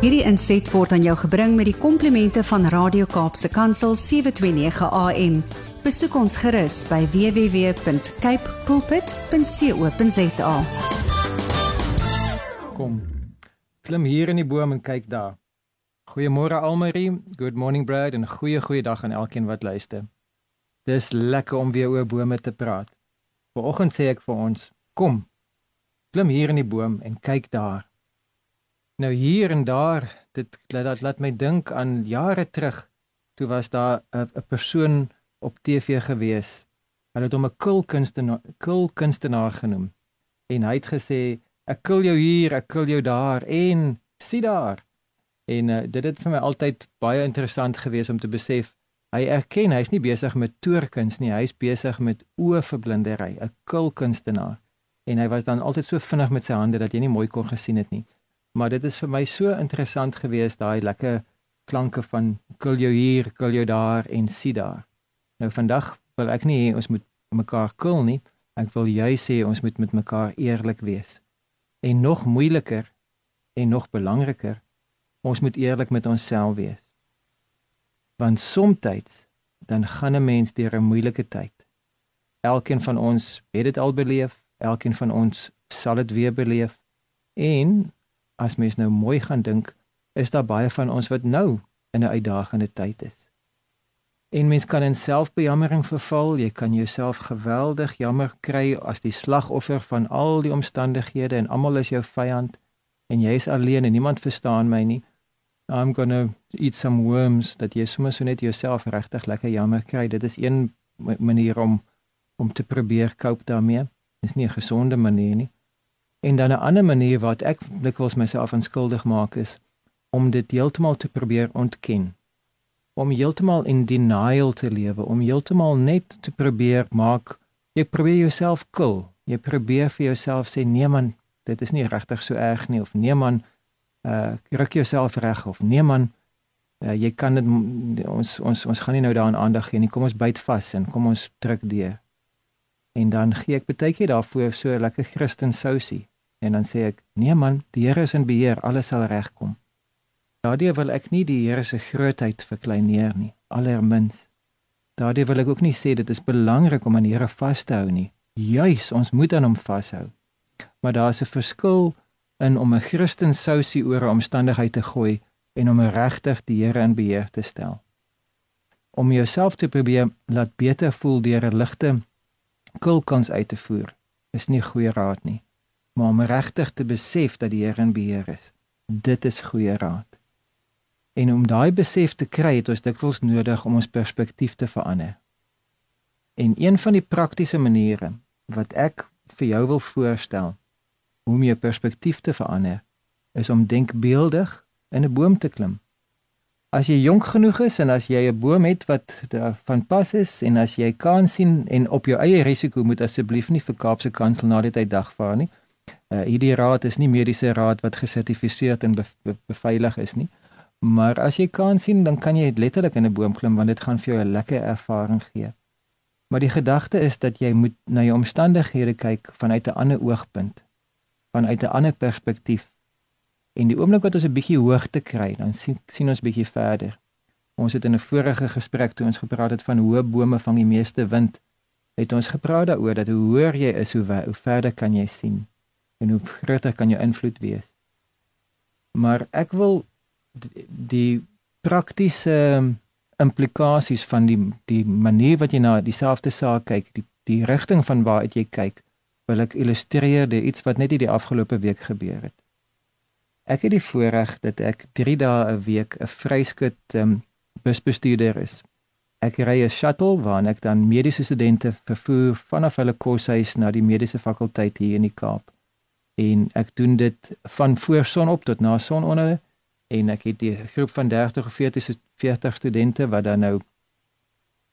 Hierdie inset word aan jou gebring met die komplimente van Radio Kaapse Kansel 729 AM. Besoek ons gerus by www.cape pulpit.co.za. Kom. Klim hier in die boom en kyk daar. Goeiemôre Almarie, good morning Brad en goeie goeie dag aan elkeen wat luister. Dis lekker om weer oor bome te praat. Vanoggend sê ek vir ons, kom. Klim hier in die boom en kyk daar. Nou hier en daar, dit laat laat my dink aan jare terug. Toe was daar 'n persoon op TV gewees. Hulle het hom 'n kulkunstenaar kulkunstenaar genoem. En hy het gesê, "Ek kul jou hier, ek kul jou daar en sien daar." En uh, dit het vir my altyd baie interessant gewees om te besef hy erken hy's nie besig met toorkuns nie, hy's besig met oëverblindery, 'n kulkunstenaar. En hy was dan altyd so vinnig met sy hande dat jy nie mooi kon gesien het nie. Maar dit is vir my so interessant gewees daai lekker klanke van kul jou hier, kul jou daar en sien daar. Nou vandag wil ek nie ons moet mekaar kul nie. Ek wil jy sê ons moet met mekaar eerlik wees. En nog moeiliker en nog belangriker, ons moet eerlik met onsself wees. Want soms dan gaan 'n mens deur 'n moeilike tyd. Elkeen van ons het dit al beleef, elkeen van ons sal dit weer beleef. En as mens nou mooi gaan dink, is daar baie van ons wat nou in 'n uitdagende tyd is. En mens kan in selfbejammering verval, jy kan jouself geweldig jammer kry as die slagoffer van al die omstandighede en almal is jou vyand en jy is alleen en niemand verstaan my nie. I'm going to eat some worms dat jy sommer so net jouself regtig lekker jammer kry. Dit is een manier om om te probeer cope daarmee. Dis nie 'n gesonde manier nie. En dan 'n ander manier wat ek dikwels myself onskuldig maak is om dit heeltemal te probeer ontken. Om heeltemal in denial te lewe, om heeltemal net te probeer maak jy probeer jouself kil. Jy probeer vir jouself sê nee man, dit is nie regtig so erg nie of nee man, uh ruk jouself reg of nee man uh, jy kan dit ons ons ons gaan nie nou daaraan aandag gee nie kom ons byt vas en kom ons druk deur en dan gee ek baie keer daarvoor so lekker Christen sousie en dan sê ek nee man die Here is in beheer alles sal regkom daardie wil ek nie die Here se grootheid verkleineer nie allermins daardie wil ek ook nie sê dit is belangrik om aan die Here vas te hou nie juis ons moet aan hom vashou maar daar is 'n verskil in om 'n Christen sousie oor 'n omstandigheid te gooi en om regtig die Here in beheer te stel. Om jouself te probeer laat beter voel deur 'n ligte kulkans uit te voer is nie goeie raad nie. Maar om regtig te besef dat die Here in beheer is, dit is goeie raad. En om daai besef te kry, het ons dikwels nodig om ons perspektief te verander. En een van die praktiese maniere wat ek vir jou wil voorstel hoe om jou perspektief te verander is om denkbeeldig in 'n boom te klim. As jy jonk genoeg is en as jy 'n boom het wat van pas is en as jy kan sien en op jou eie risiko moet asseblief nie vir Kaapse Kansel na dit uitdag vaar nie. Uh hierdie raad is nie mediese raad wat gesertifiseer en be, be, beveilig is nie. Maar as jy kan sien dan kan jy letterlik in 'n boom klim want dit gaan vir jou 'n lekker ervaring gee. Maar die gedagte is dat jy moet na jou omstandighede kyk vanuit 'n ander oogpunt vanuit 'n ander perspektief. En die oomblik wat ons 'n bietjie hoogte kry, dan sien sien ons bietjie verder. Ons het in 'n vorige gesprek toe ons gepraat het van hoë bome vang die meeste wind, het ons gepraat daaroor dat hoe hoër jy is, hoe, hoe verder kan jy sien en hoe groter kan jou invloed wees. Maar ek wil die, die praktiese implikasies van die die manier wat jy na dieselfde saak kyk, die die rigting van waar jy kyk, wil ek illustreer deur iets wat net die afgelope week gebeur het. Ek het die voorreg dat ek 3 dae 'n week 'n vryskut um, busbestuurder is. Ek ry 'n shuttle waarin ek dan mediese studente vervoer vanaf hulle koshuis na die mediese fakulteit hier in die Kaap. En ek doen dit van voor son op tot na son onder en ek het 'n groep van 30 of 40 40 studente wat dan nou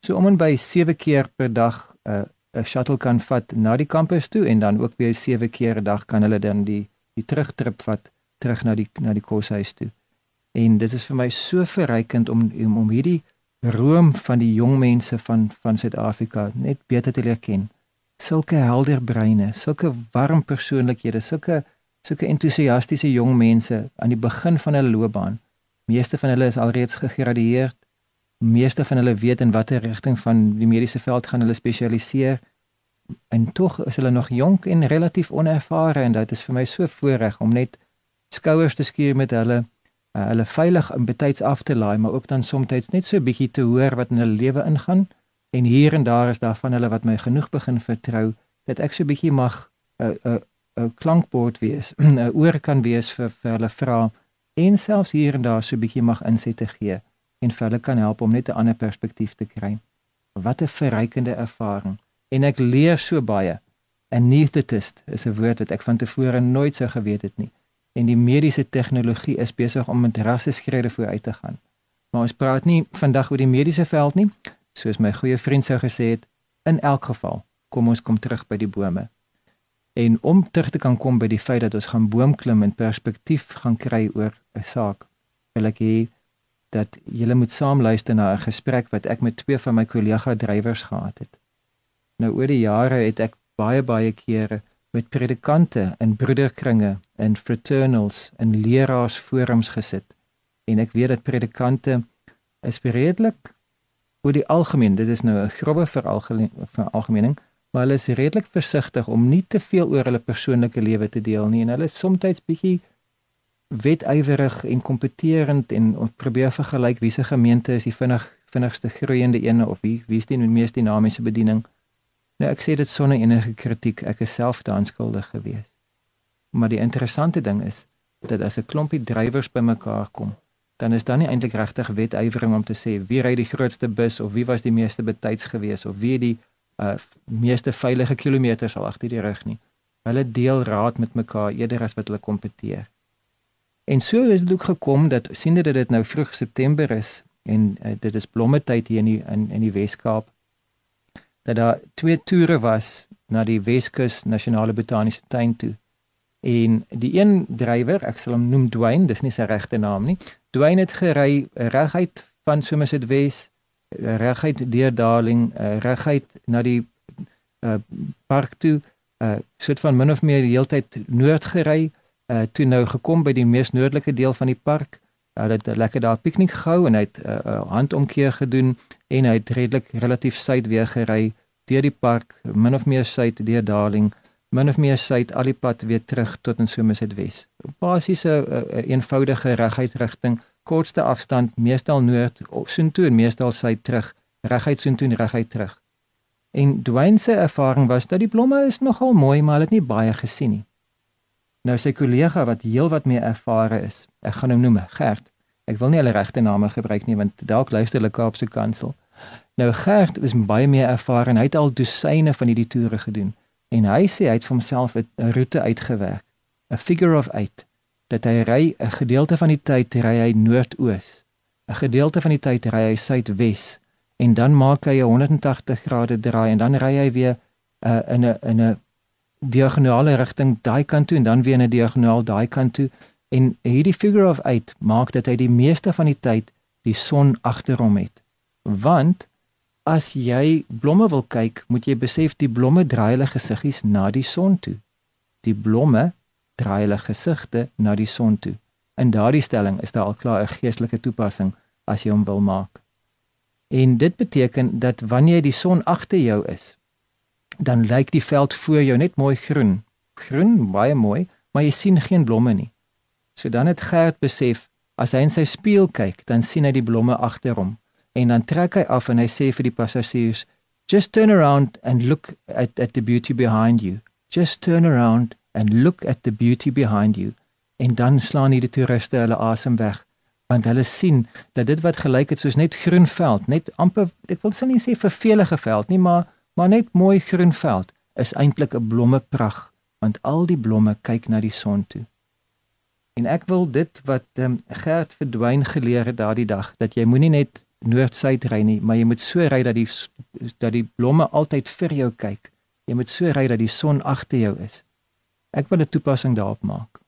so om en by 7 keer per dag 'n uh, 'n shuttle kan vat na die kampus toe en dan ook weer 7 keer 'n dag kan hulle dan die die terugtrip vat terug na die na die koshuis toe. En dit is vir my so verrykend om om, om hierdie room van die jong mense van van Suid-Afrika net beter te leer ken. Sulke helder breine, sulke warm persoonlikhede, sulke sulke entoesiastiese jong mense aan die begin van hulle loopbaan. Meeste van hulle is alreeds gegradueer. Meeste van hulle weet in watter rigting van die mediese veld gaan hulle spesialiseer. En tog is hulle nog jonk en relatief onervare en dit is vir my so voorreg om net skouers te skuur met hulle, uh, hulle veilig in betyds af te laai, maar ook dan soms net so 'n bietjie te hoor wat in hulle lewe ingaan. En hier en daar is daar van hulle wat my genoeg begin vertrou dat ek so 'n bietjie mag 'n uh, 'n uh, 'n klankbord wees, 'n oor kan wees vir vir hulle vra en selfs hier en daar so 'n bietjie mag inset te gee en vir hulle kan help om net 'n ander perspektief te kry. Wat 'n verrykende ervaring. En ek leer so baie. Anesthetist is 'n woord wat ek van tevore nooit sou geweet het nie. En die mediese tegnologie is besig om met rasse skrede vooruit te gaan. Maar ons praat nie vandag oor die mediese veld nie, soos my goeie vriend sou gesê het, in elk geval. Kom ons kom terug by die bome. En om terug te kan kom by die feit dat ons gaan boomklim en perspektief gaan kry oor 'n saak, wil ek hê dat julle moet saam luister na 'n gesprek wat ek met twee van my kollega drywers gehad het. Nou oor die jare het ek baie baie kere met predikante in broederkringe en fraternals en leraarsforums gesit en ek weet dat predikante is redelik oor die algemeen dit is nou 'n grove veralgemening maar hulle is redelik versigtig om nie te veel oor hulle persoonlike lewe te deel nie en hulle is soms bietjie wetywerig en kompeterend en probeer vergelyk wie se gemeente is die vinnig vinnigste groeiende ene of wie wie is die mees dinamiese bediening. Nou ek sê dit sonder enige kritiek, ek is self daan skuldig geweest. Maar die interessante ding is dat as 'n klompie drywers bymekaar kom, dan is dan nie eintlik regtig wetywering om te sê wie ry die grootste bus of wie was die meeste betyds geweest of wie die uh meeste veilige kilometers al agter die rug nie. Hulle deel raad met mekaar eerder as wat hulle kompeteer. En so is dit ook gekom dat sien dit dit nou vroeg September is en uh, dit is blommetyd hier in die, in in die Weskaap dat daar twee toere was na die Weskus Nasionale Botaniese Tuin toe. En die een drywer, ek sal hom noem Dwayne, dis nie sy regte naam nie. Dwayne het gery reguit van Somerset Wes reguit deur Darling, uh, reguit na die uh, park toe, uh soort van min of meer die hele tyd noord gery, uh toe nou gekom by die mees noordelike deel van die park. Hy het lekker daar piknik gehou en hy het 'n uh, handomkeer gedoen en hy het redelik relatief suid weer gery deur die park, min of meer suid deur Darling, min of meer suid al die pad weer terug tot in Somerset Wes. Basies 'n uh, uh, eenvoudige reguit rigting kortste afstand meestal noord soontoe en meestal suid terug reguit soontoe en reguit terug. En Dwayne se ervaring was dat die blomme is nogal mooi maar hulle het nie baie gesien nie. Nou sy kollega wat heelwat meer ervare is, ek gaan hom noem Gert. Ek wil nie hulle regte name gebruik nie want dalk luister hulle Kaapse Kansel. Nou Gert is baie meer ervare en hy het al dosyne van hierdie toere gedoen en hy sê hy het vir homself 'n roete uitgewerk, a figure of 8 dat hy ry 'n gedeelte van die tyd ry hy noordoos. 'n Gedeelte van die tyd ry hy suidwes en dan maak hy 'n 180 grade draai en dan ry hy weer uh, in 'n in 'n diagonale rigting daai kant toe en dan weer in 'n diagonaal daai kant toe en hierdie figure of 8 maak dat hy die meeste van die tyd die son agter hom het. Want as jy blomme wil kyk, moet jy besef die blomme draai hulle gesiggies na die son toe. Die blomme draai hulle gesigte na die son toe. In daardie stelling is daar al klaar 'n geestelike toepassing as jy hom wil maak. En dit beteken dat wanneer die son agter jou is, dan lyk die veld voor jou net mooi groen. Groen, baie mooi, maar jy sien geen blomme nie. So dan het Gert besef, as hy in sy spieël kyk, dan sien hy die blomme agter hom en dan trek hy af en hy sê vir die passasiers, "Just turn around and look at at the beauty behind you. Just turn around and look at the beauty behind you. En dan slaan hierdie toeriste hulle asem weg want hulle sien dat dit wat gelyk het soos net groen veld net amper ek wil sin nie sê vervelige veld nie maar maar net mooi groen veld is eintlik 'n blommeprag want al die blomme kyk na die son toe. En ek wil dit wat um, Gert verdwyn geleer het daardie dag dat jy moenie net noord-suid ry nie maar jy moet so ry dat die dat die blomme altyd vir jou kyk. Jy moet so ry dat die son agter jou is Ek wil 'n toepassing daarop maak.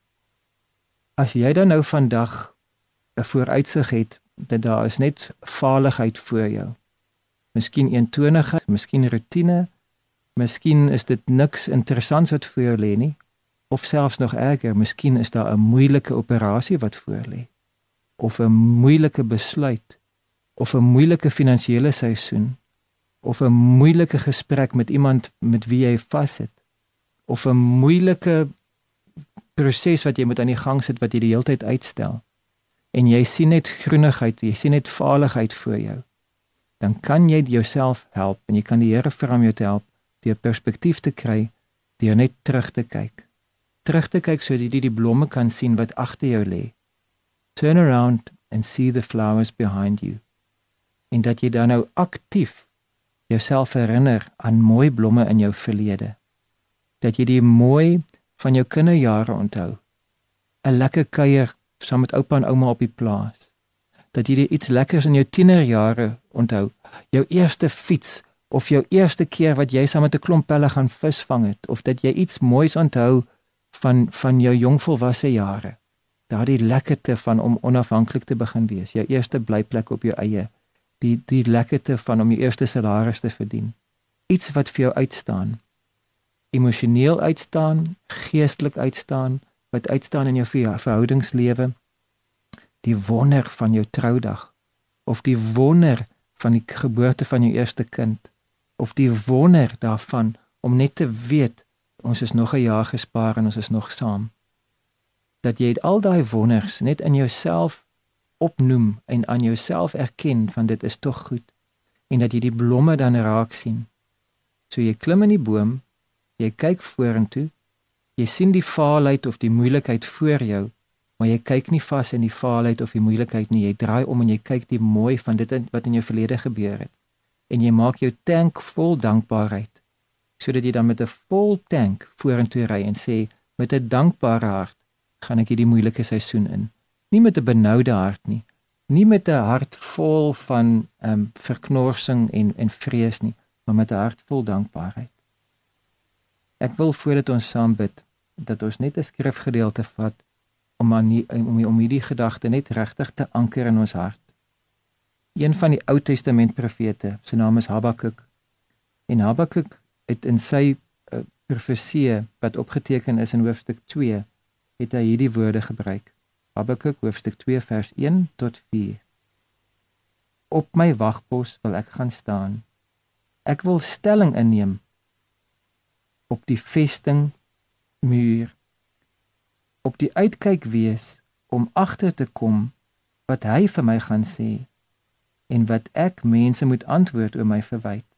As jy dan nou vandag 'n vooruitsig het dat daar is net vaardigheid voor jou. Miskien eentonigheid, miskien rotine, miskien is dit niks interessants wat voor jou lê nie. Of selfs nog erger, miskien is daar 'n moeilike operasie wat voorlê of 'n moeilike besluit of 'n moeilike finansiële seisoen of 'n moeilike gesprek met iemand met wie jy vassit of 'n moeilike proses wat jy moet aan die gang sit wat jy die hele tyd uitstel en jy sien net groenigheid, jy sien net vaardigheid voor jou. Dan kan jy jouself help en jy kan die Here vra om jou te help deur perspektief te kry, deur net terug te kyk. Terug te kyk sodat jy die blomme kan sien wat agter jou lê. Turn around and see the flowers behind you. En dat jy dan nou aktief jouself herinner aan mooi blomme in jou verlede. Dat jy die mooi van jou kinderjare onthou. 'n Lekker kuier saam met oupa en ouma op die plaas. Dat jy iets lekkers in jou tienerjare onthou. Jou eerste fiets of jou eerste keer wat jy saam met 'n klomp pelle gaan visvang het of dat jy iets moois onthou van van jou jongvolwasse jare. Daardie lekkerte van om onafhanklik te begin wees, jou eerste blyplek op jou eie, die die lekkerte van om jou eerste salaris te verdien. Iets wat vir jou uitstaan. Emosioneel uitstaan, geestelik uitstaan, wat uitstaan in jou verhoudingslewe. Die wonder van jou troudag of die wonder van die geboorte van jou eerste kind of die wonder daarvan om net te weet ons is nog 'n jaar gespaar en ons is nog saam. Dat jy al daai wonders net in jouself opnoem en aan jouself erken van dit is tog goed en dat jy die blomme dan raak sien. So jy klim in die boom, jy kyk vorentoe, jy sien die faalheid of die moeilikheid voor jou, maar jy kyk nie vas in die faalheid of die moeilikheid nie. Jy draai om en jy kyk die mooi van dit wat in jou verlede gebeur het. En jy maak jou tank vol dankbaarheid sodat jy dan met 'n vol tank vorentoe ry en sê met 'n dankbare hart gaan ek hierdie moeilike seisoen in. Nie met 'n benoude hart nie nie met 'n hart vol van ehm um, verknorsing en en vrees nie maar met 'n hart vol dankbaarheid ek wil voordat ons saam bid dat ons net 'n skrifgedeelte vat om aan die, om om hierdie gedagte net regtig te anker in ons hart een van die Ou Testament profete, sy naam is Habakuk. En Habakuk het in sy uh, profesie wat opgeteken is in hoofstuk 2, het hy hierdie woorde gebruik. Habakuk hoofstuk 2 vers 1 tot 4. Op my wagpos wil ek gaan staan. Ek wil stelling inneem op die vesting muur. Op die uitkyk wees om agter te kom wat hy vir my gaan sê en wat ek mense moet antwoord oor my verwyte.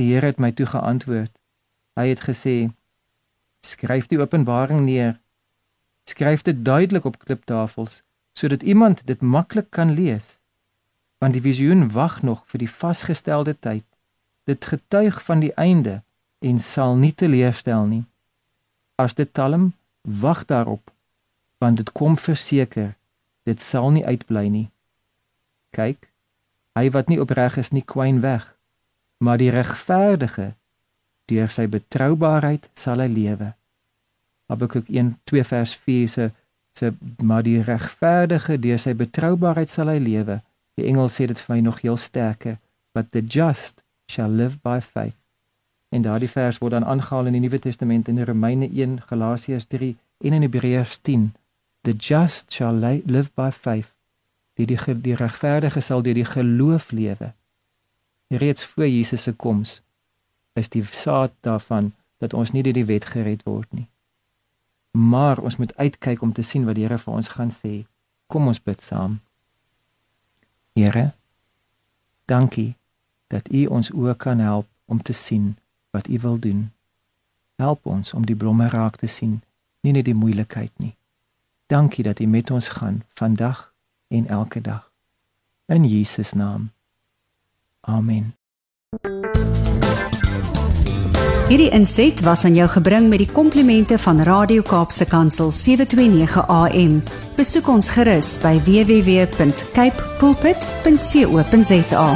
Die Here het my toe geantwoord. Hy het gesê: Skryf die openbaring neer. Skryf dit duidelik op kliptafels sodat iemand dit maklik kan lees. Want die visioen wag nog vir die vasgestelde tyd. Dit getuig van die einde en sal nie teleurstel nie. As dit talm, wag daarop, want dit kom verseker, dit sal nie uitbly nie. Kyk, hy wat nie opreg is nie kwyn weg, maar die regverdige deur sy betroubaarheid sal hy lewe. Habakuk 1:2 vers 4 se se maar die regverdige deur sy betroubaarheid sal hy lewe. Die engel sê dit vir my nog heel sterker, but the just shall live by faith. En daardie vers word dan aangehaal in die Nuwe Testament in Romeine 1, Galasiërs 3 en in Hebreërs 10. The just shall live by faith die die, die regverdige sal deur die geloof lewe. Reeds voor Jesus se koms is die saad daarvan dat ons nie deur die wet gered word nie. Maar ons moet uitkyk om te sien wat die Here vir ons gaan sê. Kom ons bid saam. Here, dankie dat U ons oë kan help om te sien wat U wil doen. Help ons om die blomme raak te sien, nie net die moeilikheid nie. Dankie dat U met ons gaan vandag en elke dag. In Jesus naam. Amen. Hierdie inset was aan jou gebring met die komplimente van Radio Kaapse Kansel 729 AM. Besoek ons gerus by www.cape pulpit.co.za.